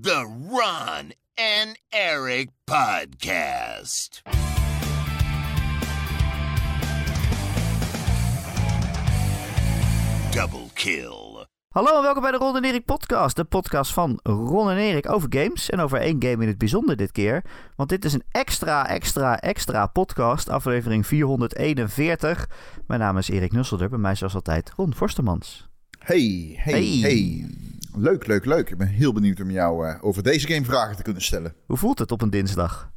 The Ron and Eric Podcast. Double kill. Hallo en welkom bij de Ron en Erik podcast. De podcast van Ron en Erik over games. En over één game in het bijzonder dit keer. Want dit is een extra, extra, extra podcast. Aflevering 441. Mijn naam is Erik Nusselder. Bij mij zoals altijd Ron Forstemans. Hey, hey, Hey. hey, Leuk, leuk, leuk. Ik ben heel benieuwd om jou eh, over deze game vragen te kunnen stellen. Hoe voelt het op een dinsdag?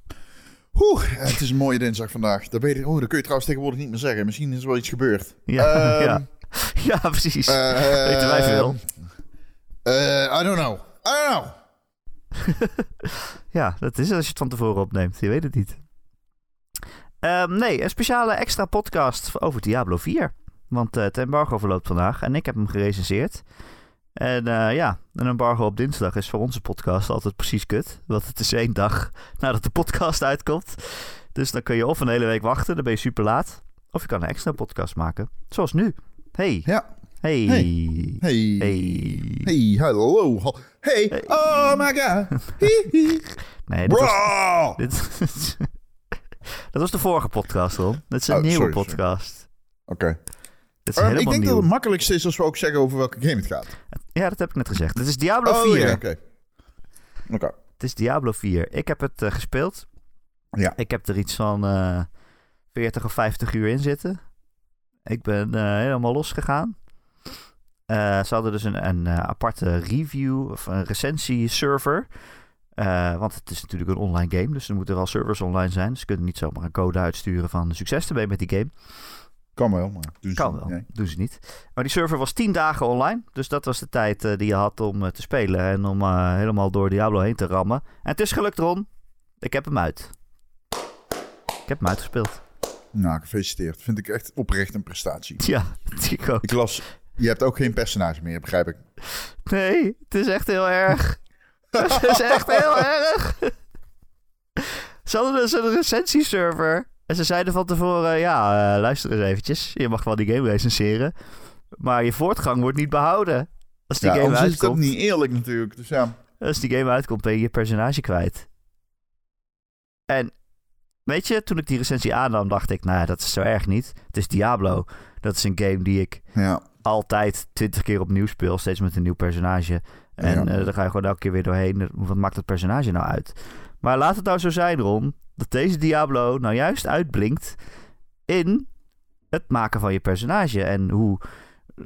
Oeh, het is een mooie dinsdag vandaag. Dat, weet ik, oh, dat kun je trouwens tegenwoordig niet meer zeggen. Misschien is er wel iets gebeurd. Ja, Ehm, ja. ja precies. eh, Weten wij veel. eh, I don't know. I don't know. Ja, dat is het als je het van tevoren opneemt. Je weet het niet. Ehm, nee, een speciale extra podcast over Diablo 4. Want eh, het embargo verloopt vandaag en ik heb hem gerecenseerd. En eh, ja, een embargo op dinsdag is voor onze podcast altijd precies kut. Want het is één dag nadat de podcast uitkomt. Dus dan kun je of een hele week wachten, dan ben je super laat. Of je kan een extra podcast maken. Zoals nu. Hey. Ja. Hey. Hey. Hey. Hey. Hey, hallo. Hal- Hey. Hey. Oh my god. Nee, dit was, Bro. Dit, dat was de vorige podcast, Ron. Dit is een Oh, nieuwe sorry, podcast. Oké. Dit is Eh, ik denk nieuw. dat het makkelijkste is als we ook zeggen over welke game het gaat. Ja, dat heb ik net gezegd. Dit is Diablo Oh, 4. ja, oké. Oké. Het is Diablo 4. Ik heb het eh, gespeeld. Ja. Ik heb er iets van eh 40 of 50 uur in zitten. Ik ben eh, helemaal losgegaan. Ze hadden dus een, een aparte review of een recensie-server. Want het is natuurlijk een online game, dus er moeten wel servers online zijn. Dus ze kunnen niet zomaar een code uitsturen van succes ermee met die game. Kan wel, maar doen ze Kan wel, Nee. doen ze niet. Maar die server was 10 dagen online. Dus dat was de tijd eh, die je had om eh, te spelen en om eh, helemaal door Diablo heen te rammen. En het is gelukt, Ron. Ik heb hem uit. Ik heb hem uitgespeeld. Nou, gefeliciteerd. Vind ik echt oprecht een prestatie. Ja, ik ook. Ik las, je hebt ook geen personage meer, begrijp ik. Nee, het is echt heel erg. het is echt heel erg. Ze hadden dus een recensieserver. En ze zeiden van tevoren, ja, eh, luister eens eventjes. Je mag wel die game recenseren. Maar je voortgang wordt niet behouden. Als die Ja, game anders is het ook uitkomt. niet eerlijk natuurlijk. Dus ja, Als die game uitkomt, ben je je personage kwijt. En weet je, toen ik die recensie aannam, dacht ik, nou dat is zo erg niet. Het is Diablo. Dat is een game die ik ja. altijd twintig keer opnieuw speel, steeds met een nieuw personage. En Ja. eh daar ga je gewoon elke keer weer doorheen. Wat maakt dat personage nou uit? Maar laat het nou zo zijn, Ron, dat deze Diablo nou juist uitblinkt in het maken van je personage. En hoe, eh,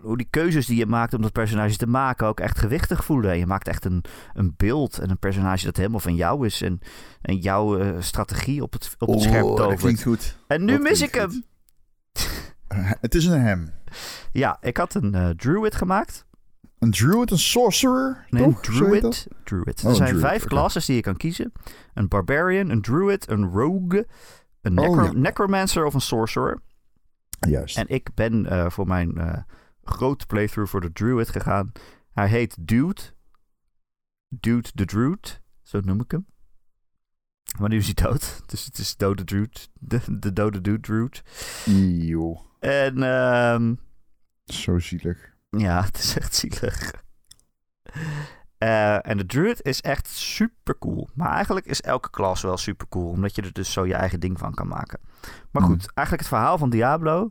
hoe die keuzes die je maakt om dat personage te maken ook echt gewichtig voelen. En je maakt echt een, een beeld en een personage dat helemaal van jou is. En, en jouw eh, strategie op het, op het scherp Oh, dat tovert. klinkt goed. En nu dat mis ik hem. Het is een hem. Ja, ik had een eh, druid gemaakt. Een druid, een sorcerer, Nee, een toch? Druid. druid. Oh, er zijn druid, vijf oké. classes die je kan kiezen. Een barbarian, een druid, een rogue, een Oh, ja. necromancer of een sorcerer. Juist. En ik ben eh, voor mijn eh, grote playthrough voor de druid gegaan. Hij heet Dude. Dude the Druid. Zo noem ik hem. Maar nu is hij dood. Dus het is dode Druid. De, de dode Dude Druid. Eeuw, En ehm zo zielig. Ja, het is echt zielig. Eh, en de druid is echt super cool. Maar eigenlijk is elke klas wel super cool. Omdat je er dus zo je eigen ding van kan maken. Maar Hmm. goed, eigenlijk het verhaal van Diablo,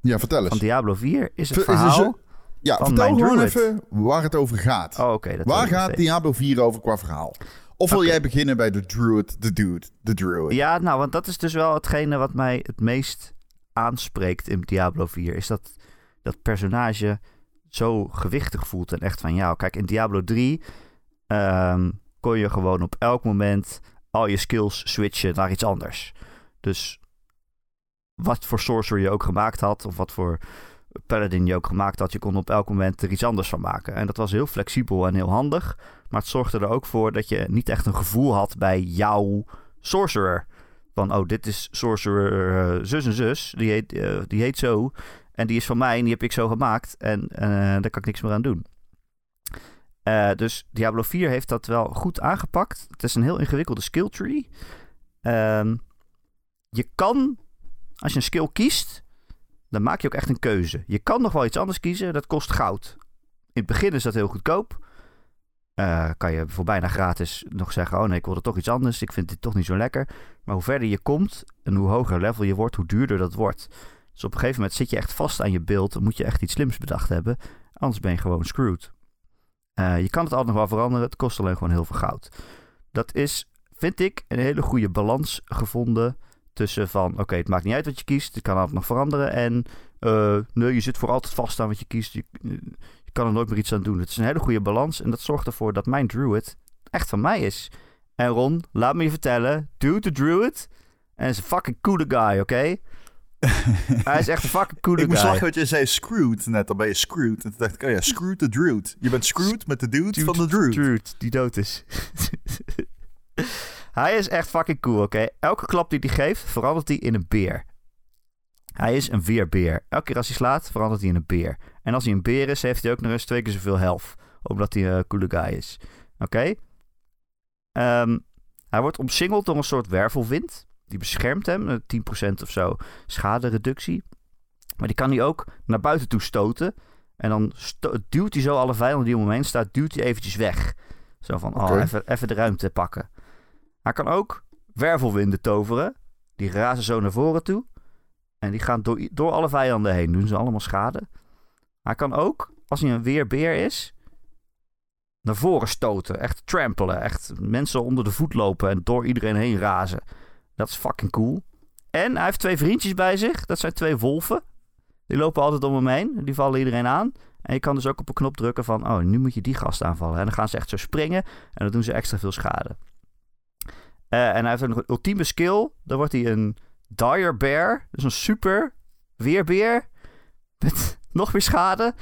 Ja, vertel eens. van Diablo 4, is het Ver- is er verhaal... zo- ja, van vertel mijn gewoon druid. even waar het over gaat. Oh, oké. waar gaat. Diablo 4 over qua verhaal? Of wil jij beginnen bij de druid, de dude, de druid? Ja, nou, want dat is dus wel hetgene wat mij het meest aanspreekt in Diablo 4. Is dat dat personage zo gewichtig voelt en echt van jou. Kijk, in Diablo 3 ehm, kon je gewoon op elk moment al je skills switchen naar iets anders. Dus wat voor sorcerer je ook gemaakt had, of wat voor paladin je ook gemaakt had, je kon op elk moment er iets anders van maken. En dat was heel flexibel en heel handig. Maar het zorgde er ook voor dat je niet echt een gevoel had bij jouw sorcerer. Van, oh, dit is sorcerer eh, zus en zus. Die heet, eh, die heet zo. En die is van mij en die heb ik zo gemaakt. En eh, daar kan ik niks meer aan doen. Eh, dus Diablo 4 heeft dat wel goed aangepakt. Het is een heel ingewikkelde skill tree. Ehm, je kan, als je een skill kiest, dan maak je ook echt een keuze. Je kan nog wel iets anders kiezen, dat kost goud. In het begin is dat heel goedkoop. eh, kan je voor bijna gratis nog zeggen: Oh nee, ik wilde toch iets anders. Ik vind dit toch niet zo lekker. Maar hoe verder je komt en hoe hoger level je wordt, hoe duurder dat wordt. Dus op een gegeven moment zit je echt vast aan je beeld. Dan moet je echt iets slims bedacht hebben. Anders ben je gewoon screwed. Eh, je kan het altijd nog wel veranderen. Het kost alleen gewoon heel veel goud. Dat is, vind ik, een hele goede balans gevonden. Tussen van, oké, het maakt niet uit wat je kiest. Het kan altijd nog veranderen. En uh, nee, je zit voor altijd vast aan wat je kiest. Je, je kan er nooit meer iets aan doen. Het is een hele goede balans. En dat zorgt ervoor dat mijn druid echt van mij is. En Ron, laat me je vertellen. Dude the druid. En is een fucking coole guy, oké? Hij is echt een fucking coole ik guy. moest lachen wat je zei screwed net. Dan ben je screwed. En toen dacht ik, oh ja, screwed the druid. Je bent screwed met de dude, van de druid. Druid, die dood is. hij is echt fucking cool, oké? Elke klap die hij geeft, verandert hij in een beer. Hij is een weerbeer. Elke keer als hij slaat, verandert hij in een beer. En als hij een beer is, heeft hij ook nog eens twee keer zoveel health. Omdat hij een coole guy is. Oké? Ehm, hij wordt omsingeld door een soort wervelwind. Die beschermt hem, 10% of zo schadereductie. Maar die kan hij ook naar buiten toe stoten. En dan duwt hij zo alle vijanden die om hem heen staan, duwt hij eventjes weg. Zo van, oh, even, even de ruimte pakken. Hij kan ook wervelwinden toveren. Die razen zo naar voren toe. En die gaan door, door alle vijanden heen. Doen ze allemaal schade. Hij kan ook, als hij een weerbeer is, naar voren stoten. Echt trampelen. Echt mensen onder de voet lopen en door iedereen heen razen. Dat is fucking cool. En hij heeft twee vriendjes bij zich. Dat zijn twee wolven. Die lopen altijd om hem heen. Die vallen iedereen aan. En je kan dus ook op een knop drukken van... Oh, nu moet je die gast aanvallen. En dan gaan ze echt zo springen. En dan doen ze extra veel schade. Eh, en hij heeft ook nog een ultieme skill. Dan wordt hij een Dire Bear. Dus een super weerbeer. Met nog meer schade.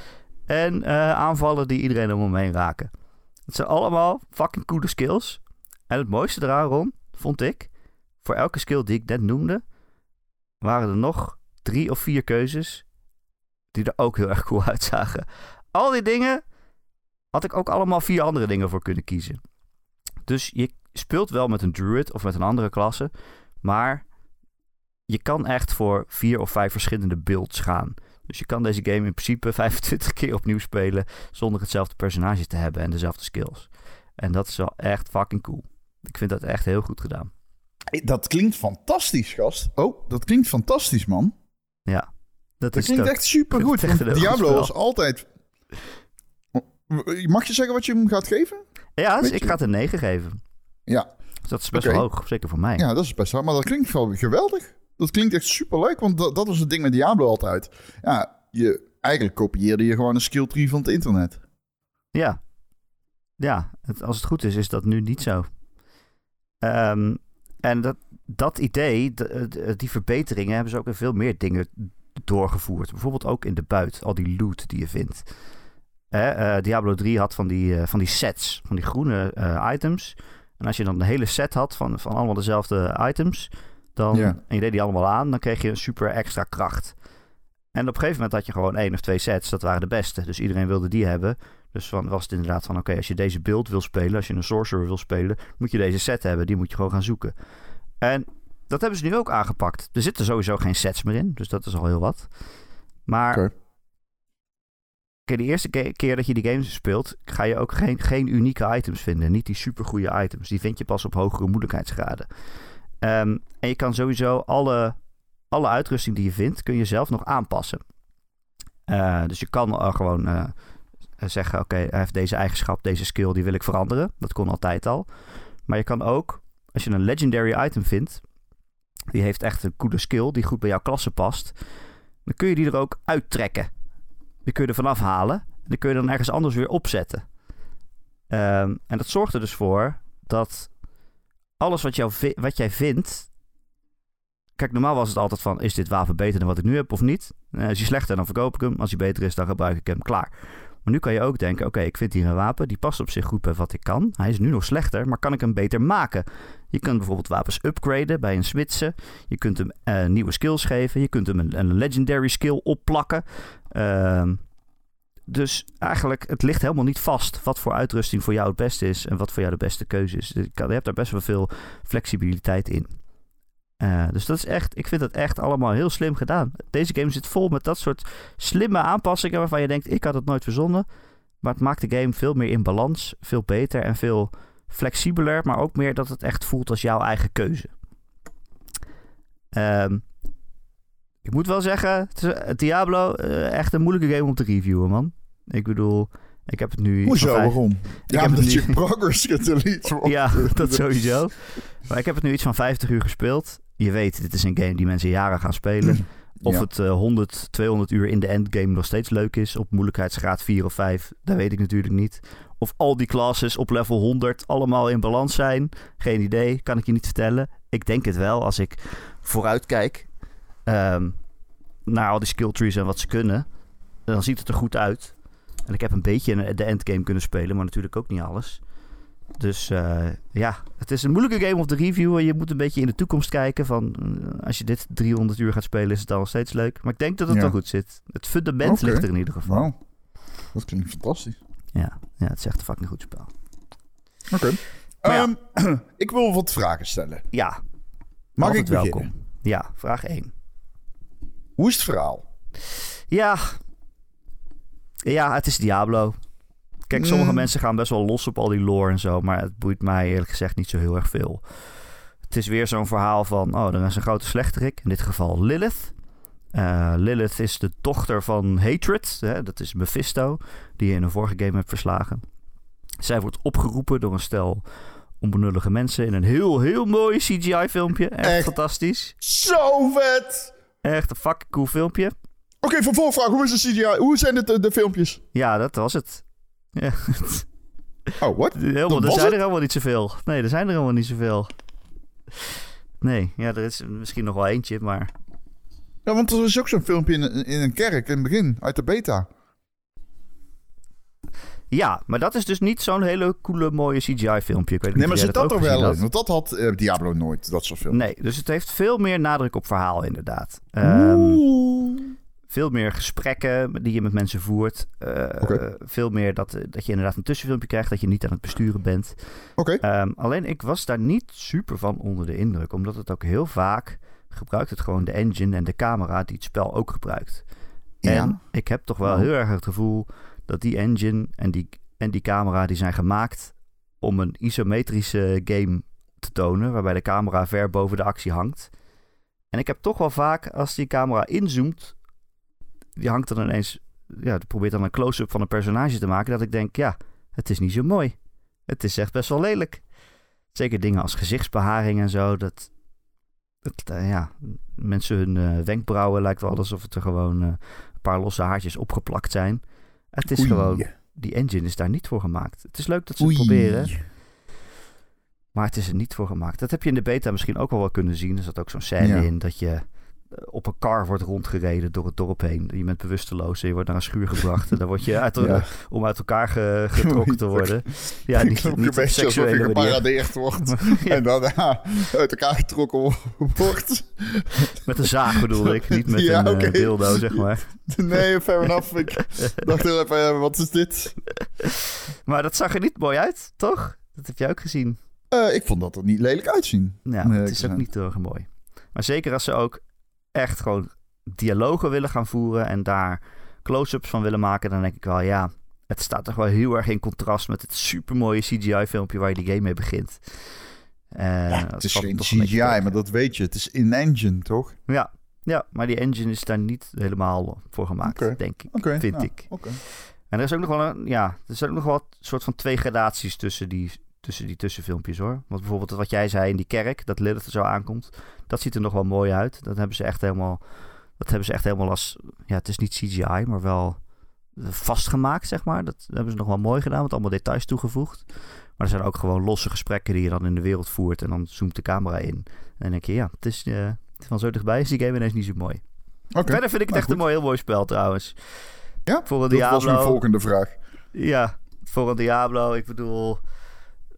En eh, aanvallen die iedereen om hem heen raken. Het zijn allemaal fucking coole skills. En het mooiste eraan, Ron, vond ik... Voor elke skill die ik net noemde... waren er nog drie of vier keuzes... die er ook heel erg cool uitzagen. Al die dingen... had ik ook allemaal vier andere dingen voor kunnen kiezen. Dus je speelt wel met een druid of met een andere klasse... maar je kan echt voor vier of vijf verschillende builds gaan. Dus je kan deze game in principe 25 keer opnieuw spelen zonder hetzelfde personage te hebben en dezelfde skills. En dat is wel echt fucking cool. Ik vind dat echt heel goed gedaan. Hey, Dat klinkt fantastisch, gast. Oh, dat klinkt fantastisch, man. Ja, dat, Dat is klinkt ook. echt supergoed. Diablo is altijd... Mag je zeggen wat je hem gaat geven? Ja, dus ik ga het een 9 geven. Ja, Dus dat is best wel hoog, zeker voor mij. ja dat is best wel. Maar dat klinkt wel geweldig. Dat klinkt echt superleuk, want dat, dat was het ding met Diablo altijd. Ja, je, eigenlijk kopieerde je gewoon een skill tree van het internet. Ja, ja het- als het goed is, is dat nu niet zo. Ehm, en dat, dat idee, de- de- die verbeteringen, hebben ze ook in veel meer dingen doorgevoerd. Bijvoorbeeld ook in de buit, al die loot die je vindt. Eh, Diablo 3 had van die, eh, van die sets, van die groene eh, items. En als je dan de hele set had van, van allemaal dezelfde items, dan, en je deed die allemaal aan, dan kreeg je een super extra kracht. En op een gegeven moment had je gewoon één of twee sets, dat waren de beste. Dus iedereen wilde die hebben. Dus van, was het inderdaad van, oké, als je deze beeld wil spelen, als je een sorcerer wil spelen, moet je deze set hebben. Die moet je gewoon gaan zoeken. En dat hebben ze nu ook aangepakt. Er zitten sowieso geen sets meer in, dus dat is al heel wat. Maar Oké. kijk, de eerste ke- keer dat je die games speelt, ga je ook geen, geen unieke items vinden. Niet die supergoeie items. Die vind je pas op hogere moeilijkheidsgraden. Ehm, en je kan sowieso alle, alle uitrusting die je vindt, kun je zelf nog aanpassen. Eh, dus je kan al gewoon eh, zeggen, oké, hij heeft deze eigenschap, deze skill, die wil ik veranderen. Dat kon altijd al. Maar je kan ook, als je een legendary item vindt, die heeft echt een coole skill, die goed bij jouw klasse past, dan kun je die er ook uittrekken. Die kun je er vanaf halen. En die kun je dan ergens anders weer opzetten. Ehm, en dat zorgt er dus voor dat alles wat, jou wat jij vindt. Kijk, normaal was het altijd van: is dit wapen beter dan wat ik nu heb of niet? Eh, is hij slechter, dan verkoop ik hem. Als hij beter is, dan gebruik ik hem. Klaar. Maar nu kan je ook denken: oké, ik vind hier een wapen. Die past op zich goed bij wat ik kan. Hij is nu nog slechter, maar kan ik hem beter maken? Je kunt bijvoorbeeld wapens upgraden bij een switchen. Je kunt hem eh, nieuwe skills geven. Je kunt hem een, legendary skill opplakken. Ehm, dus eigenlijk, het ligt helemaal niet vast wat voor uitrusting voor jou het beste is en wat voor jou de beste keuze is. Kan, je hebt daar best wel veel flexibiliteit in. Eh, dus dat is echt, ik vind dat echt allemaal heel slim gedaan. Deze game zit vol met dat soort slimme aanpassingen waarvan je denkt, ik had het nooit verzonnen. Maar het maakt de game veel meer in balans, veel beter en veel flexibeler. Maar ook meer dat het echt voelt als jouw eigen keuze. Ehm, ik moet wel zeggen, uh, Diablo, uh, echt een moeilijke game om te reviewen, man. Ik bedoel, ik heb het nu... Hoezo, vijf- waarom? Ik Ja, heb het omdat nu- je progress gedelete wordt. Ja, dat sowieso. Maar ik heb het nu iets van 50 uur gespeeld. Je weet, dit is een game die mensen jaren gaan spelen. Of Ja. het eh, 100, 200 uur in de endgame nog steeds leuk is. Op moeilijkheidsgraad 4 of 5, dat weet ik natuurlijk niet. Of al die classes op level 100 allemaal in balans zijn. Geen idee, kan ik je niet vertellen. Ik denk het wel als ik vooruit kijk ehm, naar al die skill trees en wat ze kunnen. Dan ziet het er goed uit. En ik heb een beetje de endgame kunnen spelen, maar natuurlijk ook niet alles. Dus eh, ja, het is een moeilijke game om te reviewen. Je moet een beetje in de toekomst kijken. Van, eh, als je dit 300 uur gaat spelen, is het dan nog steeds leuk. Maar ik denk dat het Ja. wel goed zit. Het fundament ligt er in ieder geval. Dat klinkt fantastisch. Ja, ja, het is echt een fucking goed spel. Oké. Ja. Ehm, ik wil wat vragen stellen. Ja, Mag ik beginnen? welkom. Ja, vraag 1. Hoe is het verhaal? Ja. Ja, het is Diablo. Kijk, sommige Mm. mensen gaan best wel los op al die lore en zo. Maar het boeit mij eerlijk gezegd niet zo heel erg veel. Het is weer zo'n verhaal van... Oh, er is een grote slechterik. In dit geval Lilith. Eh, Lilith is de dochter van Hatred. Hè? Dat is Mephisto. Die je in een vorige game hebt verslagen. Zij wordt opgeroepen door een stel onbenullige mensen... in een heel, heel mooi CGI-filmpje. Echt, Echt? fantastisch. Zo vet! Echt een fucking cool filmpje. Oké, vervolgvraag. Hoe is de CGI? Hoe zijn het, de, de filmpjes? Ja, dat was het. Ja, Oh, wat? helemaal, er zijn het? er helemaal niet zoveel. Nee, er zijn er helemaal niet zoveel. Nee, ja, er is misschien nog wel eentje, maar... Ja, want er is ook zo'n filmpje in, in een kerk in het begin, uit de beta. Ja, maar dat is dus niet zo'n hele coole, mooie CGI-filmpje. Nee, maar zit dat er wel in? Want dat had eh, Diablo nooit, dat soort films. Nee, dus het heeft veel meer nadruk op verhaal, inderdaad. Ehm, Oeh. Veel meer gesprekken die je met mensen voert. Eh. Veel meer dat, eh, dat je inderdaad een tussenfilmpje krijgt, dat je niet aan het besturen bent. Ehm, alleen ik was daar niet super van onder de indruk, omdat het ook heel vaak gebruikt het gewoon de engine en de camera die het spel ook gebruikt. En ik heb toch wel heel erg het gevoel dat die engine en die, en die camera die zijn gemaakt om een isometrische game te tonen, waarbij de camera ver boven de actie hangt. En ik heb toch wel vaak, als die camera inzoomt, die hangt dan ineens, ja, die probeert dan een close-up van een personage te maken, dat ik denk, ja, het is niet zo mooi. Het is echt best wel lelijk. Zeker dingen als gezichtsbeharing en zo, dat, dat eh, ja, mensen hun eh, wenkbrauwen lijkt wel alsof het er gewoon eh, een paar losse haartjes opgeplakt zijn. Het is Oei. gewoon, die engine is daar niet voor gemaakt. Het is leuk dat ze het proberen, maar het is er niet voor gemaakt. Dat heb je in de beta misschien ook al wel kunnen zien. Er zat ook zo'n scène Ja. in dat je op een kar wordt rondgereden door het dorp heen. Je bent bewusteloos en je wordt naar een schuur gebracht. en dan word je uit, Ja. om uit elkaar ge- getrokken te worden. Ja, niet, niet een beetje alsof je geparadeerd wordt. En dan ja, uit elkaar getrokken wordt. Met een zaag bedoel ik, niet met een eh, oké. dildo, zeg maar. Nee, fair enough. Ik dacht heel even, eh, wat is dit? Maar dat zag er niet mooi uit, toch? Dat heb je ook gezien. Eh, ik vond dat er niet lelijk uitzien. Ja, het is ook niet heel erg mooi. Maar zeker als ze ook echt gewoon dialogen willen gaan voeren en daar close-ups van willen maken, dan denk ik wel, ja, het staat toch wel heel erg in contrast met het supermooie CGI-filmpje waar je die game mee begint. Ja, dat het is geen CGI, maar dat weet je. Het is in-engine, toch? Ja, ja, maar die engine is daar niet helemaal voor gemaakt, denk ik. Oké. Vind ik. Oké. En er is ook nog wel een, ja, er zijn ook nog wel een soort van twee gradaties tussen die, tussen die tussenfilmpjes hoor. Want bijvoorbeeld wat jij zei in die kerk, dat Lilith er zo aankomt, dat ziet er nog wel mooi uit. Dat hebben ze echt helemaal, dat hebben ze echt helemaal als, ja, het is niet CGI, maar wel vastgemaakt, zeg maar. Dat hebben ze nog wel mooi gedaan, met allemaal details toegevoegd. Maar er zijn ook gewoon losse gesprekken die je dan in de wereld voert en dan zoomt de camera in. En dan denk je, ja, het is eh, van zo dichtbij is die game ineens niet zo mooi. Oké. Verder vind ik het Nou, echt goed. een mooi, heel mooi spel trouwens. Ja, Voor een Dat was mijn Diablo. volgende vraag. Ja, voor een Diablo. Ik bedoel,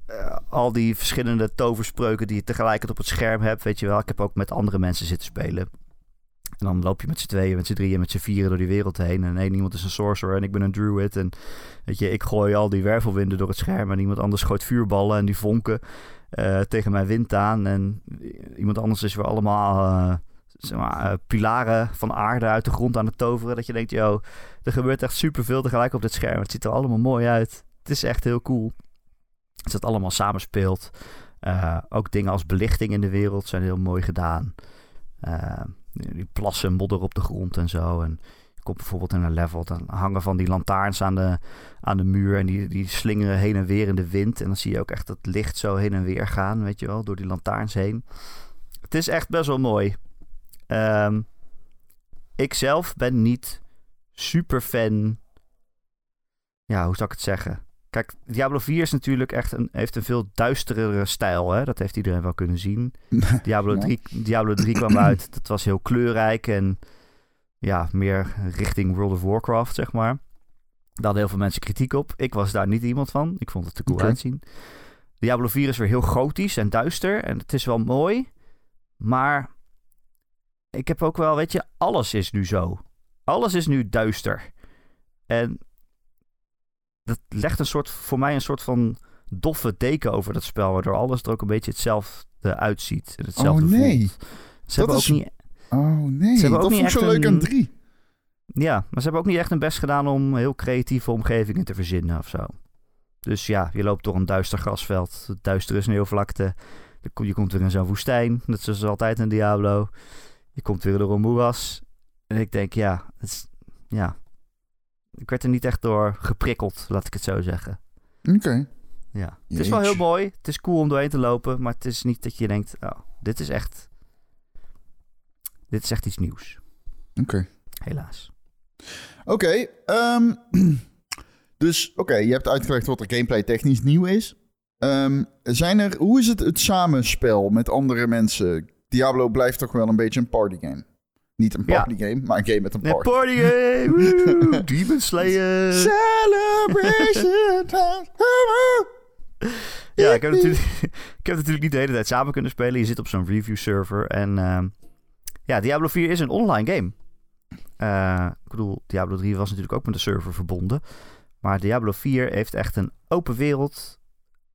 eh, al die verschillende toverspreuken die je tegelijkertijd op het scherm hebt, weet je wel. Ik heb ook met andere mensen zitten spelen. En dan loop je met z'n tweeën, met z'n drieën, met z'n vieren door die wereld heen. En één iemand is een sorcerer en ik ben een druid. En weet je, ik gooi al die wervelwinden door het scherm. En iemand anders gooit vuurballen en die vonken eh, tegen mijn wind aan. En iemand anders is weer allemaal eh, zeg maar, pilaren van aarde uit de grond aan het toveren. Dat je denkt, yo, er gebeurt echt superveel tegelijk op dit scherm. Het ziet er allemaal mooi uit. Het is echt heel cool. Dat het allemaal samenspeelt. Uh, ook dingen als belichting in de wereld zijn heel mooi gedaan. Uh, die plassen modder op de grond en zo. En je komt bijvoorbeeld in een level, dan hangen van die lantaarns aan de, aan de muur. En die, die slingeren heen en weer in de wind. En dan zie je ook echt het licht zo heen en weer gaan, weet je wel, door die lantaarns heen. Het is echt best wel mooi. Um, ik zelf ben niet super fan. Ja, hoe zou ik het zeggen? Kijk, Diablo 4 is natuurlijk echt een, heeft een veel duisterere stijl. Hè? Dat heeft iedereen wel kunnen zien. Diablo 3, Diablo 3 kwam uit. Dat was heel kleurrijk en ja, meer richting World of Warcraft, zeg maar. Daar hadden heel veel mensen kritiek op. Ik was daar niet iemand van. Ik vond het te cool okay. uitzien. Diablo 4 is weer heel gotisch en duister. En het is wel mooi. Maar ik heb ook wel, weet je, alles is nu zo. Alles is nu duister. En dat legt een soort, voor mij een soort van doffe deken over dat spel, waardoor alles er ook een beetje hetzelfde uitziet. En hetzelfde oh nee. Voelt. Ze hebben is... ook niet. Oh nee, ze hebben dat vond zo leuk aan drie. Ja, maar ze hebben ook niet echt een best gedaan om heel creatieve omgevingen te verzinnen of zo. Dus ja, je loopt door een duister grasveld, duistere sneeuwvlakte. Je komt weer in zo'n woestijn, dat is altijd in Diablo. Je komt weer door een moeras. En ik denk, ja, het is, ja, ik werd er niet echt door geprikkeld, laat ik het zo zeggen. Oké. Okay. Ja, het is wel heel mooi. Het is cool om doorheen te lopen, maar het is niet dat je denkt, oh, dit is echt, dit is echt iets nieuws. Oké. Okay. Helaas. Oké, okay, um, dus oké, je hebt uitgelegd wat er gameplay technisch nieuw is. Um, zijn er, hoe is het het samenspel met andere mensen? Diablo blijft toch wel een beetje een partygame. Niet een partygame, ja. maar een game met een party. Een partygame! Demon Slayer! Celebration time! ja, ik heb, natuurlijk, ik heb natuurlijk niet de hele tijd samen kunnen spelen. Je zit op zo'n review server. En uh, ja, Diablo 4 is een online game. Uh, ik bedoel, Diablo 3 was natuurlijk ook met de server verbonden. Maar Diablo 4 heeft echt een open wereld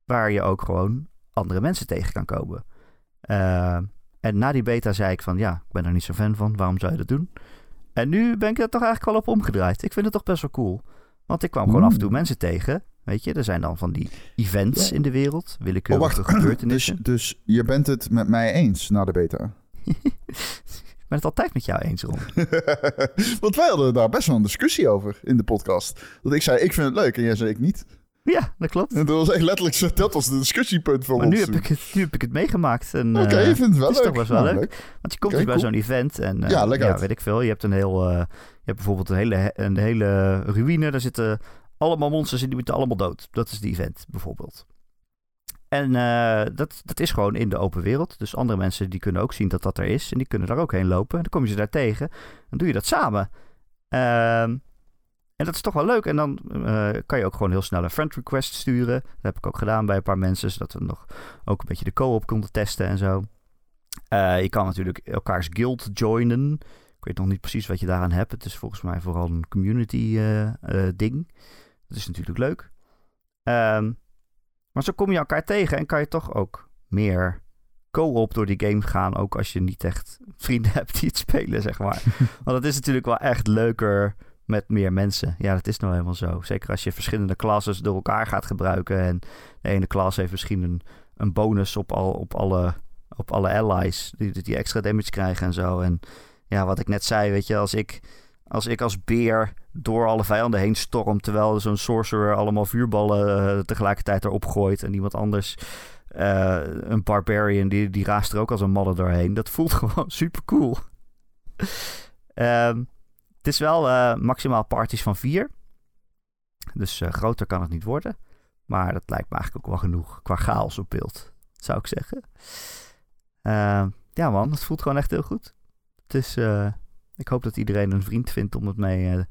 waar je ook gewoon andere mensen tegen kan komen. Uh, en na die beta zei ik van ja, ik ben er niet zo fan van. Waarom zou je dat doen? En nu ben ik er toch eigenlijk wel op omgedraaid. Ik vind het toch best wel cool. Want ik kwam gewoon af en toe mensen tegen. Weet je, er zijn dan van die events in de wereld. Willekeurige oh, gebeurtenissen. Dus, dus je bent het met mij eens na de beta? ik ben het altijd met jou eens, Ron. Want wij hadden daar best wel een discussie over in de podcast. Dat ik zei, ik vind het leuk. En jij zei, ik niet. Ja, dat klopt. En dat was echt letterlijk dat was de discussiepunt van maar ons. Nu heb, ik het, nu heb ik het meegemaakt. Oké, okay, ik vind het wel het leuk. is toch best wel nou, leuk. Want je komt okay, dus bij cool. zo'n event en uh, ja, weet ik veel. Je hebt een heel, uh, je hebt bijvoorbeeld een hele, een hele ruïne. Daar zitten allemaal monsters in, die moeten allemaal dood. Dat is die event bijvoorbeeld. En uh, dat, dat is gewoon in de open wereld. Dus andere mensen die kunnen ook zien dat dat er is. En die kunnen daar ook heen lopen. En dan kom je ze daar tegen. Dan doe je dat samen. Ehm en dat is toch wel leuk. En dan uh, kan je ook gewoon heel snel een friend request sturen. Dat heb ik ook gedaan bij een paar mensen. Zodat we nog ook een beetje de co-op konden testen en zo. Uh, je kan natuurlijk elkaars guild joinen. Ik weet nog niet precies wat je daaraan hebt. Het is volgens mij vooral een community uh, ding. Dat is natuurlijk leuk. Um, maar zo kom je elkaar tegen en kan je toch ook meer co-op door die game gaan. Ook als je niet echt vrienden hebt die het spelen, zeg maar. Want het is natuurlijk wel echt leuker met meer mensen. Ja, dat is nou helemaal zo. Zeker als je verschillende classes door elkaar gaat gebruiken. En de ene klas heeft misschien een, bonus op, al, op, alle, op alle allies. Die, die extra damage krijgen en zo. En ja, wat ik net zei, weet je, als ik als, ik als beer door alle vijanden heen storm. Terwijl zo'n sorcerer allemaal vuurballen uh, tegelijkertijd erop gooit. En iemand anders. Uh, een barbarian die, die raast er ook als een malle doorheen. Dat voelt gewoon super cool. um, het is wel uh, maximaal parties van vier. Dus uh, groter kan het niet worden. Maar dat lijkt me eigenlijk ook wel genoeg qua chaos op beeld, zou ik zeggen. Uh, ja man, het voelt gewoon echt heel goed. Ik hoop dat iedereen een vriend vindt om het mee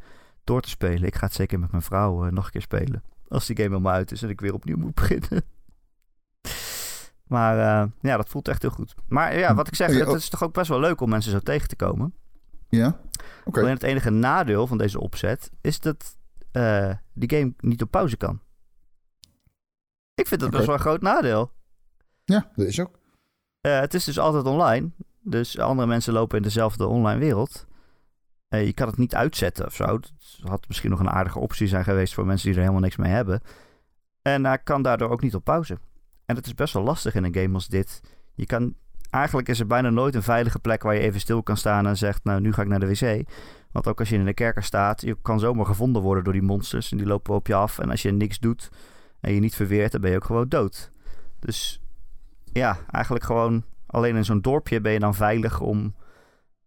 door te spelen. Ik ga het zeker met mijn vrouw nog een keer spelen. Als die game helemaal uit is en ik weer opnieuw moet beginnen. maar ja, dat voelt echt heel goed. Maar ja, wat ik zeg, het is toch ook best wel leuk om mensen zo tegen te komen. Ja, oké. Okay. Alleen het enige nadeel van deze opzet is dat uh, die game niet op pauze kan. Ik vind dat okay. best wel een groot nadeel. Ja, dat is ook. Uh, het is dus altijd online. Dus andere mensen lopen in dezelfde online wereld. Uh, je kan het niet uitzetten of zo. Dat had misschien nog een aardige optie zijn geweest voor mensen die er helemaal niks mee hebben. En hij kan daardoor ook niet op pauze. En dat is best wel lastig in een game als dit. Je kan, eigenlijk is er bijna nooit een veilige plek waar je even stil kan staan en zegt, nou nu ga ik naar de wc. Want ook als je in de kerker staat, je kan zomaar gevonden worden door die monsters en die lopen op je af. En als je niks doet en je niet verweert, dan ben je ook gewoon dood. Dus ja, eigenlijk gewoon alleen in zo'n dorpje ben je dan veilig om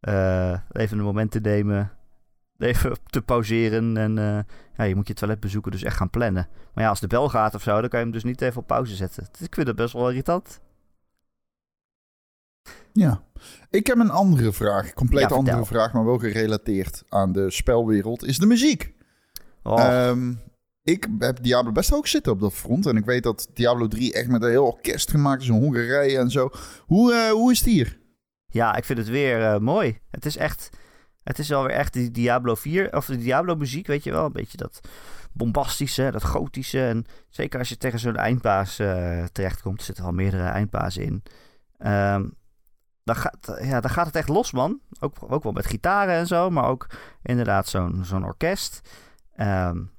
uh, even een moment te nemen, even te pauzeren en uh, ja, je moet je toilet bezoeken, dus echt gaan plannen. Maar ja, als de bel gaat of zo, dan kan je hem dus niet even op pauze zetten. Dus ik vind dat best wel irritant. Ja, ik heb een andere vraag, compleet andere vraag, maar wel gerelateerd aan de spelwereld, is de muziek. Oh. Um, ik heb Diablo best ook zitten op dat front. En ik weet dat Diablo 3 echt met een heel orkest gemaakt is in Hongarije en zo. Hoe, uh, hoe is het hier? Ja, ik vind het weer uh, mooi. Het is echt... Het is alweer echt die Diablo 4, of de Diablo muziek, weet je wel. Een beetje dat bombastische, dat gotische. En zeker als je tegen zo'n eindbaas uh, terechtkomt, er zitten al meerdere eindbazen in. Um, dan, gaat, ja, dan gaat het echt los, man. Ook, ook wel met gitaren en zo, maar ook inderdaad zo'n zo'n orkest. Um,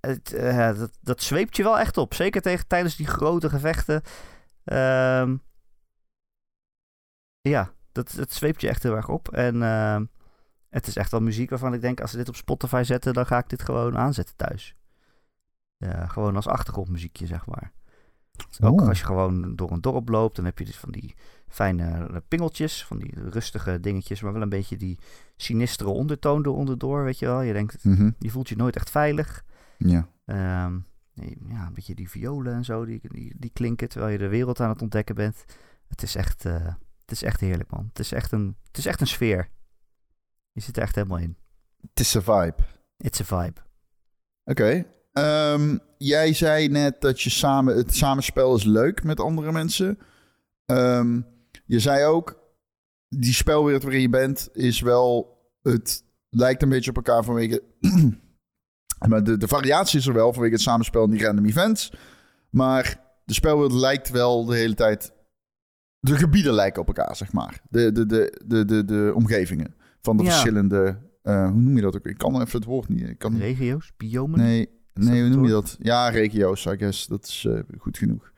het, uh, dat, dat zweept je wel echt op. Zeker tegen, tijdens die grote gevechten. Um, ja, dat, dat zweept je echt heel erg op. En uh, het is echt wel muziek waarvan ik denk, als ze dit op Spotify zetten, dan ga ik dit gewoon aanzetten thuis. Gewoon als achtergrondmuziekje, zeg maar. Ook als je gewoon door een dorp loopt, dan heb je dus van die fijne pingeltjes, van die rustige dingetjes, maar wel een beetje die sinistere ondertoon eronder door, weet je wel. Je denkt, mm -hmm. je voelt je nooit echt veilig. Ja. Um, ja, een beetje die violen en zo, die, die, die, klinken terwijl je de wereld aan het ontdekken bent. Het is echt, uh, het is echt heerlijk, man. Het is echt, een, het is echt een sfeer. Je zit er echt helemaal in. Het is een vibe. It's a vibe. Oké. Okay. Um, jij zei net dat je samen, het samenspel is leuk met andere mensen. Um, je zei ook, die spelwereld waarin je bent is wel, het lijkt een beetje op elkaar vanwege Maar de, de variatie is er wel vanwege het samenspel in die random events. Maar de spelwereld lijkt wel de hele tijd. De gebieden lijken op elkaar, zeg maar. De, de, de, de, de, de omgevingen van de verschillende. Uh, hoe noem je dat ook? Ik kan even het woord niet. Ik kan... Regio's? Biomen? Nee, nee hoe noem je dat? Ja, regio's, I guess. Dat is uh, goed genoeg.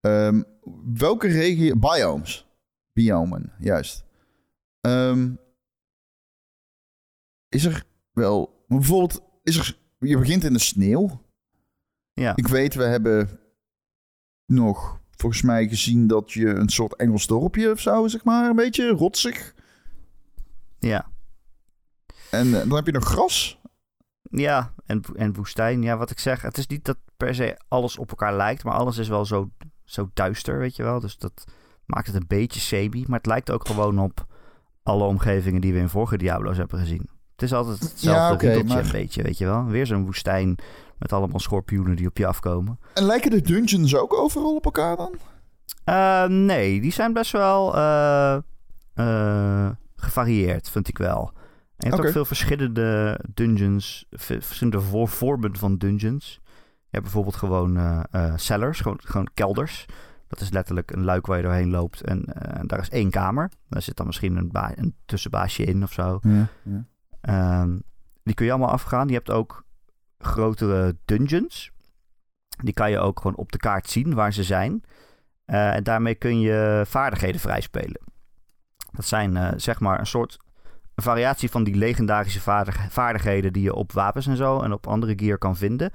Um, welke regio... Biomes. Biomen, juist. Um, is er wel... Bijvoorbeeld, is er je begint in de sneeuw. Ja. Ik weet, we hebben nog volgens mij gezien dat je een soort Engels dorpje of zo, zeg maar, een beetje rotsig. Ja. En uh, dan heb je nog gras. Ja, en, en woestijn. Ja, wat ik zeg, het is niet dat per se alles op elkaar lijkt, maar alles is wel zo, zo duister, weet je wel. Dus dat maakt het een beetje semi, maar het lijkt ook gewoon op alle omgevingen die we in vorige Diablo's hebben gezien. Het is altijd hetzelfde ja, okay, maar... een beetje, weet je wel. Weer zo'n woestijn met allemaal schorpioenen die op je afkomen. En lijken de dungeons ook overal op elkaar dan? Uh, nee, die zijn best wel uh, uh, gevarieerd, vind ik wel. En je hebt okay. ook veel verschillende dungeons, verschillende vormen van dungeons. Je hebt bijvoorbeeld gewoon cellars, gewoon, gewoon kelders. Dat is letterlijk een luik waar je doorheen loopt en daar is één kamer. Daar zit dan misschien een, een tussenbaasje in of zo. Ja, ja. Um, die kun je allemaal afgaan. Je hebt ook grotere dungeons. Die kan je ook gewoon op de kaart zien waar ze zijn. Uh, en daarmee kun je vaardigheden vrijspelen. Dat zijn uh, zeg maar een soort een variatie van die legendarische vaardigheden die je op wapens en zo en op andere gear kan vinden.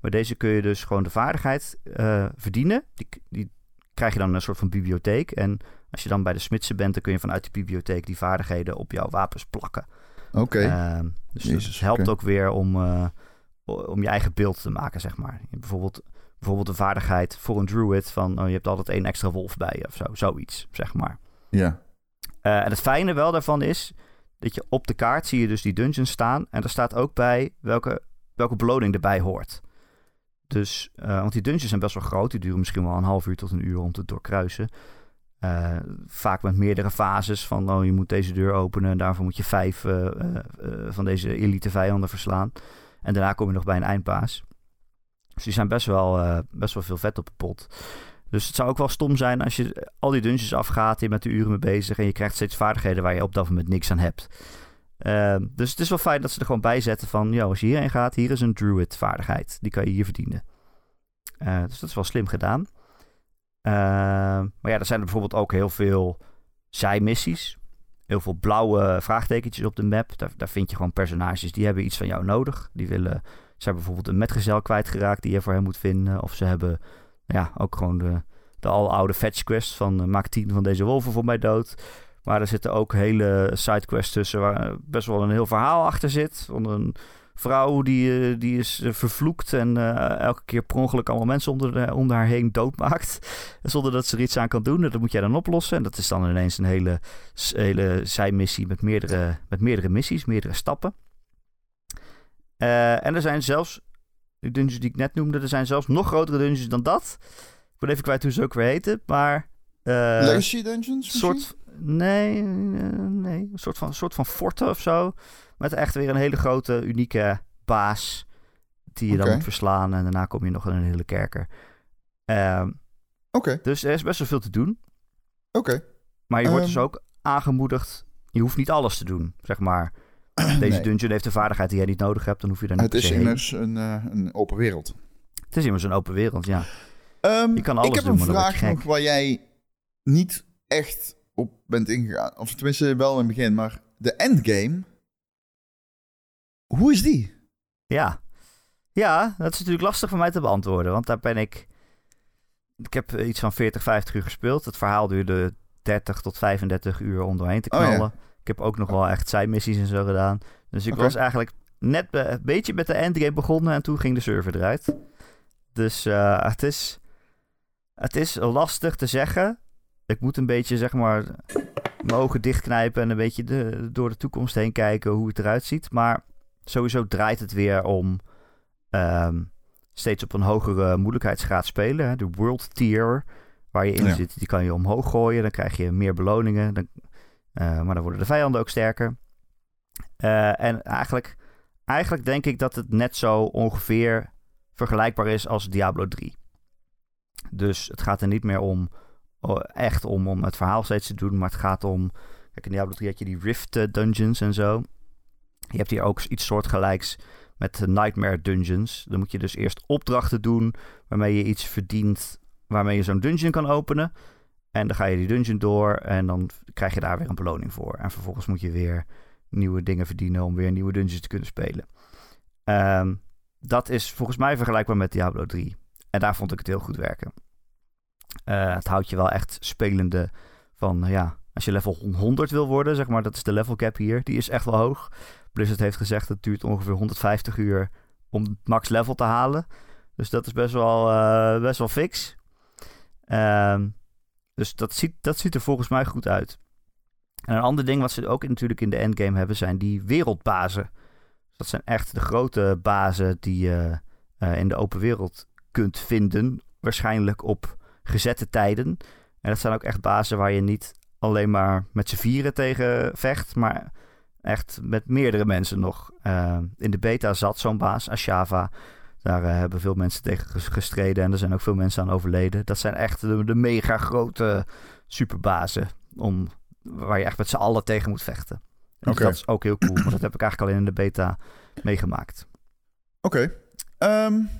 Maar deze kun je dus gewoon de vaardigheid uh, verdienen. Die, die krijg je dan een soort van bibliotheek. En als je dan bij de smidsen bent, dan kun je vanuit die bibliotheek die vaardigheden op jouw wapens plakken. Oké. Ehm, dus het helpt ook weer om, uh, om je eigen beeld te maken, zeg maar. Bijvoorbeeld, bijvoorbeeld de vaardigheid voor een druid van... Oh, je hebt altijd één extra wolf bij je of zo. Zoiets, zeg maar. Ja. Uh, en het fijne wel daarvan is... dat je op de kaart zie je dus die dungeons staan... en er staat ook bij welke, welke beloning erbij hoort. Dus, uh, want die dungeons zijn best wel groot. Die duren misschien wel een half uur tot een uur om te doorkruisen. Uh, vaak met meerdere fases van oh, je moet deze deur openen en daarvoor moet je vijf uh, van deze elite vijanden verslaan. En daarna kom je nog bij een eindbaas. Dus die zijn best wel, best wel veel vet op de pot. Dus het zou ook wel stom zijn als je al die dungeons afgaat, je bent er uren mee bezig en je krijgt steeds vaardigheden waar je op dat moment niks aan hebt. Ehm, dus het is wel fijn dat ze er gewoon bij zetten van, ja, als je hierheen gaat, hier is een druid vaardigheid. Die kan je hier verdienen. Eh, dus dat is wel slim gedaan. Ehm, maar ja, er zijn er bijvoorbeeld ook heel veel zijmissies. Heel veel blauwe vraagtekentjes op de map. Daar, vind je gewoon personages die hebben iets van jou nodig. Die willen, ze hebben bijvoorbeeld een metgezel kwijtgeraakt die je voor hen moet vinden. Of ze hebben ja, ook gewoon de, de aloude fetch quest van uh, maak tien van deze wolven voor mij dood. Maar er zitten ook hele sidequests tussen waar best wel een heel verhaal achter zit. Van een vrouw die, die is vervloekt en uh, elke keer per ongeluk allemaal mensen onder, de, onder haar heen doodmaakt. Zonder dat ze er iets aan kan doen. En dat moet jij dan oplossen. En dat is dan ineens een hele, hele zijmissie met meerdere, met meerdere missies, meerdere stappen. Uh, en er zijn zelfs, de dungeons die ik net noemde, er zijn zelfs nog grotere dungeons dan dat. Ik ben even kwijt hoe ze ook weer heten, maar... Uh, Legacy dungeons soort, Nee, nee. Een soort van, soort van forten of zo. Met echt weer een hele grote, unieke baas. Die je okay. dan moet verslaan. En daarna kom je nog in een hele kerker. Um, Oké. Okay. Dus er is best wel veel te doen. Oké. Okay. Maar je wordt um, dus ook aangemoedigd. Je hoeft niet alles te doen, zeg maar. Deze nee. dungeon heeft een vaardigheid die jij niet nodig hebt. Dan hoef je daar niet Het is immers een, uh, een open wereld. Het is immers een open wereld, ja. Um, je kan alles ik heb doen, een vraag nog waar jij niet echt op bent ingegaan. Of tenminste wel in het begin, maar de endgame. Hoe is die? Ja. Ja, dat is natuurlijk lastig voor mij te beantwoorden. Want daar ben ik. Ik heb iets van 40, 50 uur gespeeld. Het verhaal duurde 30 tot 35 uur om doorheen te knallen. Oh, ja. Ik heb ook nog wel echt zijmissies en zo gedaan. Dus ik okay. was eigenlijk net een beetje met de endgame begonnen en toen ging de server eruit. Dus uh, het, is, het is lastig te zeggen. Ik moet een beetje, zeg maar, mijn ogen dichtknijpen en een beetje de, door de toekomst heen kijken hoe het eruit ziet. Maar sowieso draait het weer om um, steeds op een hogere moeilijkheidsgraad spelen. Hè. De World Tier, waar je in ja. zit, die kan je omhoog gooien. Dan krijg je meer beloningen. Dan, uh, maar dan worden de vijanden ook sterker. Uh, en eigenlijk, eigenlijk denk ik dat het net zo ongeveer vergelijkbaar is als Diablo 3. Dus het gaat er niet meer om echt om, om het verhaal steeds te doen. Maar het gaat om. Kijk, in Diablo 3 had je die Rift Dungeons en zo. Je hebt hier ook iets soortgelijks met Nightmare Dungeons. Dan moet je dus eerst opdrachten doen waarmee je iets verdient. Waarmee je zo'n dungeon kan openen. En dan ga je die dungeon door en dan krijg je daar weer een beloning voor. En vervolgens moet je weer nieuwe dingen verdienen om weer nieuwe dungeons te kunnen spelen. Um, dat is volgens mij vergelijkbaar met Diablo 3. En daar vond ik het heel goed werken. Uh, het houdt je wel echt spelende van, ja, als je level 100 wil worden, zeg maar, dat is de level cap hier, die is echt wel hoog. Blizzard heeft gezegd dat het duurt ongeveer 150 uur om het max level te halen. Dus dat is best wel, uh, best wel fix. Uh, dus dat ziet, dat ziet er volgens mij goed uit. En een ander ding wat ze ook natuurlijk in de endgame hebben, zijn die wereldbazen. Dat zijn echt de grote bazen die je uh, in de open wereld kunt vinden. Waarschijnlijk op gezette tijden. En dat zijn ook echt bazen waar je niet alleen maar met z'n vieren tegen vecht, maar echt met meerdere mensen nog. Uh, in de beta zat zo'n baas, Ashava. Daar uh, hebben veel mensen tegen gestreden en er zijn ook veel mensen aan overleden. Dat zijn echt de, de mega grote superbazen om, waar je echt met z'n allen tegen moet vechten. Dus dat is ook heel cool, maar dat heb ik eigenlijk al in de beta meegemaakt. Oké. Okay. Um,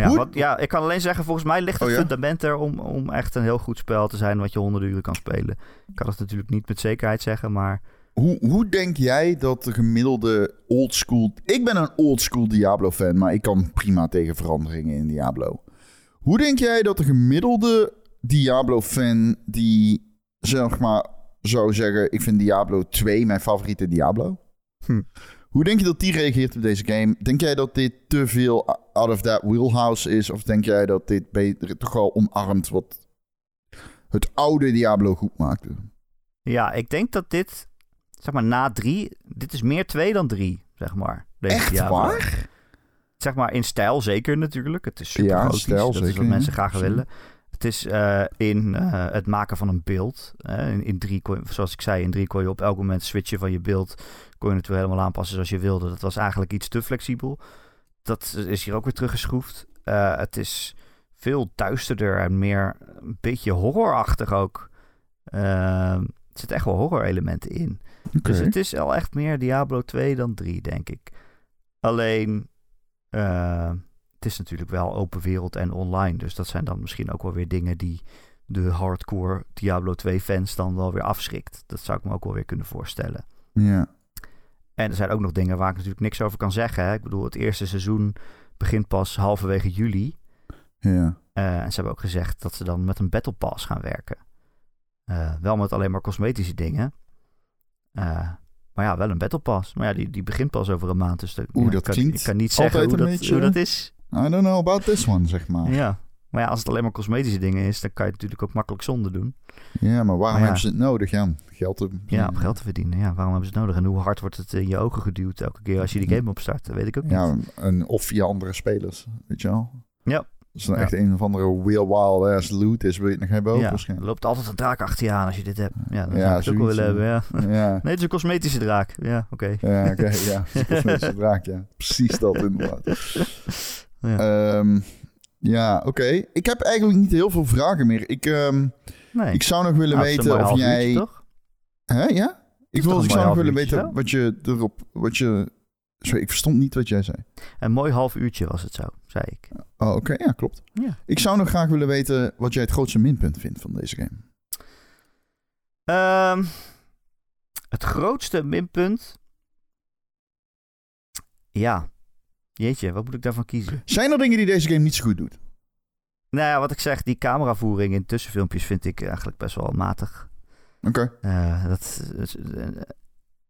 ja, wat, ja, ik kan alleen zeggen, volgens mij ligt het oh, ja? fundament er om, om echt een heel goed spel te zijn wat je honderden uren kan spelen. Ik kan het natuurlijk niet met zekerheid zeggen, maar... Hoe, hoe denk jij dat de gemiddelde oldschool... Ik ben een oldschool Diablo-fan, maar ik kan prima tegen veranderingen in Diablo. Hoe denk jij dat de gemiddelde Diablo-fan die, zeg maar, zou zeggen... Ik vind Diablo 2 mijn favoriete Diablo... Hm. Hoe denk je dat die reageert op deze game? Denk jij dat dit te veel out of that wheelhouse is? Of denk jij dat dit beter, toch wel omarmt wat het oude Diablo goed maakte? Ja, ik denk dat dit, zeg maar na drie, dit is meer twee dan drie, zeg maar. Deze Echt Diablo. waar? Zeg maar in stijl zeker natuurlijk. Het is super ja, stijl, dat zeker, is wat mensen graag willen. Het is uh, in uh, het maken van een beeld. Uh, in, in, drie, zoals ik zei, in drie kon je op elk moment switchen van je beeld. Kon je natuurlijk helemaal aanpassen zoals je wilde. Dat was eigenlijk iets te flexibel. Dat is hier ook weer teruggeschroefd. het is veel duisterder en meer een beetje horrorachtig ook. Uh, er zitten echt wel horror-elementen in. Dus het is wel echt meer Diablo 2 dan 3, denk ik. Alleen, het is natuurlijk wel open wereld en online. Dus dat zijn dan misschien ook wel weer dingen die de hardcore Diablo 2 fans dan wel weer afschrikt. Dat zou ik me ook wel weer kunnen voorstellen. Ja. En er zijn ook nog dingen waar ik natuurlijk niks over kan zeggen. Hè? Ik bedoel, het eerste seizoen begint pas halverwege juli. Ja. Uh, en ze hebben ook gezegd dat ze dan met een Battle Pass gaan werken. Uh, wel met alleen maar cosmetische dingen. Uh, maar ja, wel een Battle Pass. Maar ja, die, die begint pas over een maand. Dus Oeh, ja, dat ik kan, klinkt ik kan niet zeggen hoe dat, beetje- hoe dat is. I don't know about this one, zeg maar. Ja, Ja. Maar ja, als het alleen maar cosmetische dingen is, dan kan je het natuurlijk ook makkelijk zonder doen. maar waarom Maar ja. hebben ze het nodig, Jan? Geld te... Ja, om geld te verdienen. Ja, waarom hebben ze het nodig? En hoe hard wordt het in je ogen geduwd elke keer als je die game opstart? Dat weet ik ook niet. Ja, en, of via andere spelers, weet je wel? Ja. Als het Ja. echt een of andere real wild ass loot is, wil je het nog hebben ook Ja, er waarschijnlijk. loopt altijd een draak achter je aan als je dit hebt. Ja, dan Ja, zou ik ook willen hebben. Ja. Ja, Nee, het is een cosmetische draak. Ja, oké. ja oké, ja. Het is een cosmetische draak, ja. Precies dat inderdaad. Ja. Ehm, ja, oké. Ik heb eigenlijk niet heel veel vragen meer. Ik, ehm, Nee. ik zou nog willen Nou, weten of uurtje, jij... toch? Hè, ja? Ik, wil, ik zou nog willen uurtje, weten zo? wat je erop... Wat je... Sorry, ik verstond niet wat jij zei. Een mooi half uurtje was het zo, zei ik. Oh, oké. Ja, klopt. Ja. Ik zou nog graag willen weten wat jij het grootste minpunt vindt van deze game. Ehm, het grootste minpunt. Ja. Jeetje, wat moet ik daarvan kiezen? Zijn er dingen die deze game niet zo goed doet? Nou ja, wat ik zeg, die cameravoering in tussenfilmpjes vind ik eigenlijk best wel matig. Oké. Eh, dat, eh,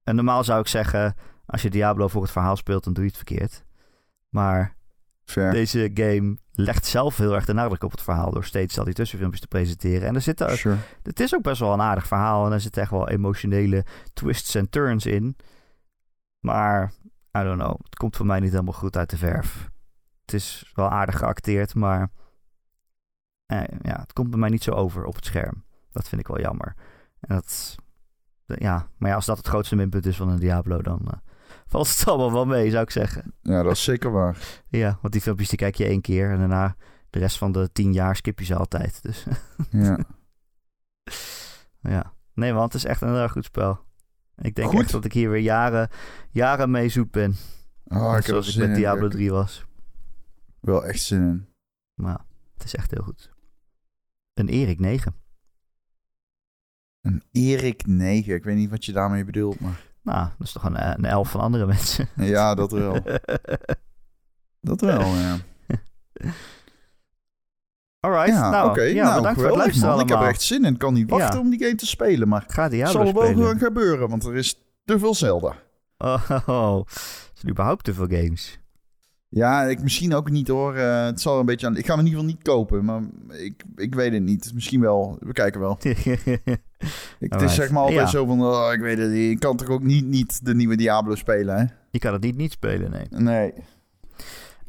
en normaal zou ik zeggen, als je Diablo voor het verhaal speelt, dan doe je het verkeerd. Maar Fair. deze game legt zelf heel erg de nadruk op het verhaal door steeds al die tussenfilmpjes te presenteren. En er zitten, Sure. het is ook best wel een aardig verhaal en er zitten echt wel emotionele twists en turns in. Maar, I don't know, het komt voor mij niet helemaal goed uit de verf. Het is wel aardig geacteerd, maar eh, ja, het komt bij mij niet zo over op het scherm. Dat vind ik wel jammer. En dat, ja, maar ja, als dat het grootste minpunt is van een Diablo, dan eh, valt het allemaal wel mee, zou ik zeggen. Ja, dat is zeker waar. Ja, want die filmpjes die kijk je één keer en daarna de rest van de tien jaar skip je ze altijd. Dus Ja. ja, nee, want het is echt een heel erg goed spel. Ik denk Goed. echt dat ik hier weer jaren, jaren mee zoet ben. Oh, Net ik zoals ik met. Diablo Ik heb 3 was. Wel echt zin in. Maar het is echt heel goed. Een Erik 9. Een Erik 9. Ik weet niet wat je daarmee bedoelt, maar... Nou, dat is toch een, een elf van andere mensen. Ja, dat wel. Dat wel, ja. Alright, Ja, nou, oké. ja, nou, bedankt voor het luisteren man. Ik heb er echt zin in. Ik kan niet wachten Ja. om die game te spelen, maar Ga het Diablo zal er wel gaan gebeuren, want er is te veel Zelda. Oh, oh, oh. Er zijn überhaupt te veel games. Ja, ik misschien ook niet hoor. Eh, het zal een beetje aan... Ik ga hem in ieder geval niet kopen, maar ik, ik weet het niet. Misschien wel. We kijken wel. Ik, het is zeg maar altijd Ja. zo van... oh, ik weet het niet. Ik kan toch ook niet, niet de nieuwe Diablo spelen, hè? Je kan het niet niet spelen, nee. Nee.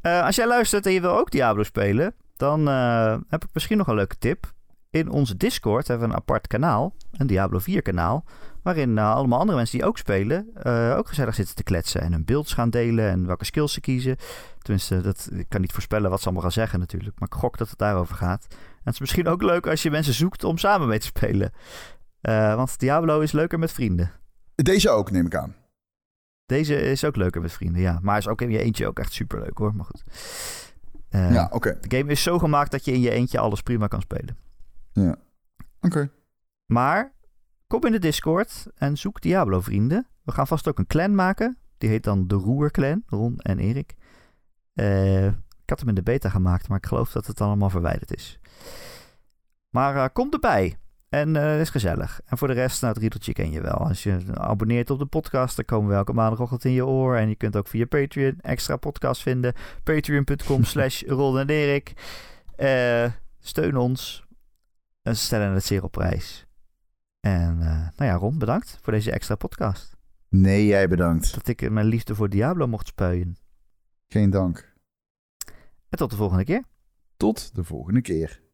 Eh, als jij luistert en je wil ook Diablo spelen, dan eh, heb ik misschien nog een leuke tip. In onze Discord hebben we een apart kanaal, een Diablo 4 kanaal, waarin eh, allemaal andere mensen die ook spelen, eh, ook gezellig zitten te kletsen en hun beelds gaan delen en welke skills ze kiezen. Tenminste, dat, ik kan niet voorspellen wat ze allemaal gaan zeggen natuurlijk, maar ik gok dat het daarover gaat. En het is misschien ook leuk als je mensen zoekt om samen mee te spelen. Want Diablo is leuker met vrienden. Deze ook, neem ik aan. Deze is ook leuker met vrienden, ja. Maar is ook in je eentje ook echt superleuk hoor, maar goed. Eh, ja, oké. De game is zo gemaakt dat je in je eentje alles prima kan spelen. Ja. Oké. Maar kom in de Discord en zoek Diablo vrienden. We gaan vast ook een clan maken. Die heet dan de Roer Clan, Ron en Erik. Eh, ik had hem in de beta gemaakt, maar ik geloof dat het allemaal verwijderd is. Maar eh, kom erbij. En eh, het is gezellig. En voor de rest, nou, het riedeltje ken je wel. Als je abonneert op de podcast, dan komen we elke maandagochtend in je oor. En je kunt ook via Patreon extra podcast vinden. Patreon.com slash Ron en Erik. Eh, steun ons. En ze stellen het zeer op prijs. En eh, nou ja, Ron, bedankt voor deze extra podcast. Nee, jij bedankt. Dat ik mijn liefde voor Diablo mocht spuien. Geen dank. En tot de volgende keer. Tot de volgende keer.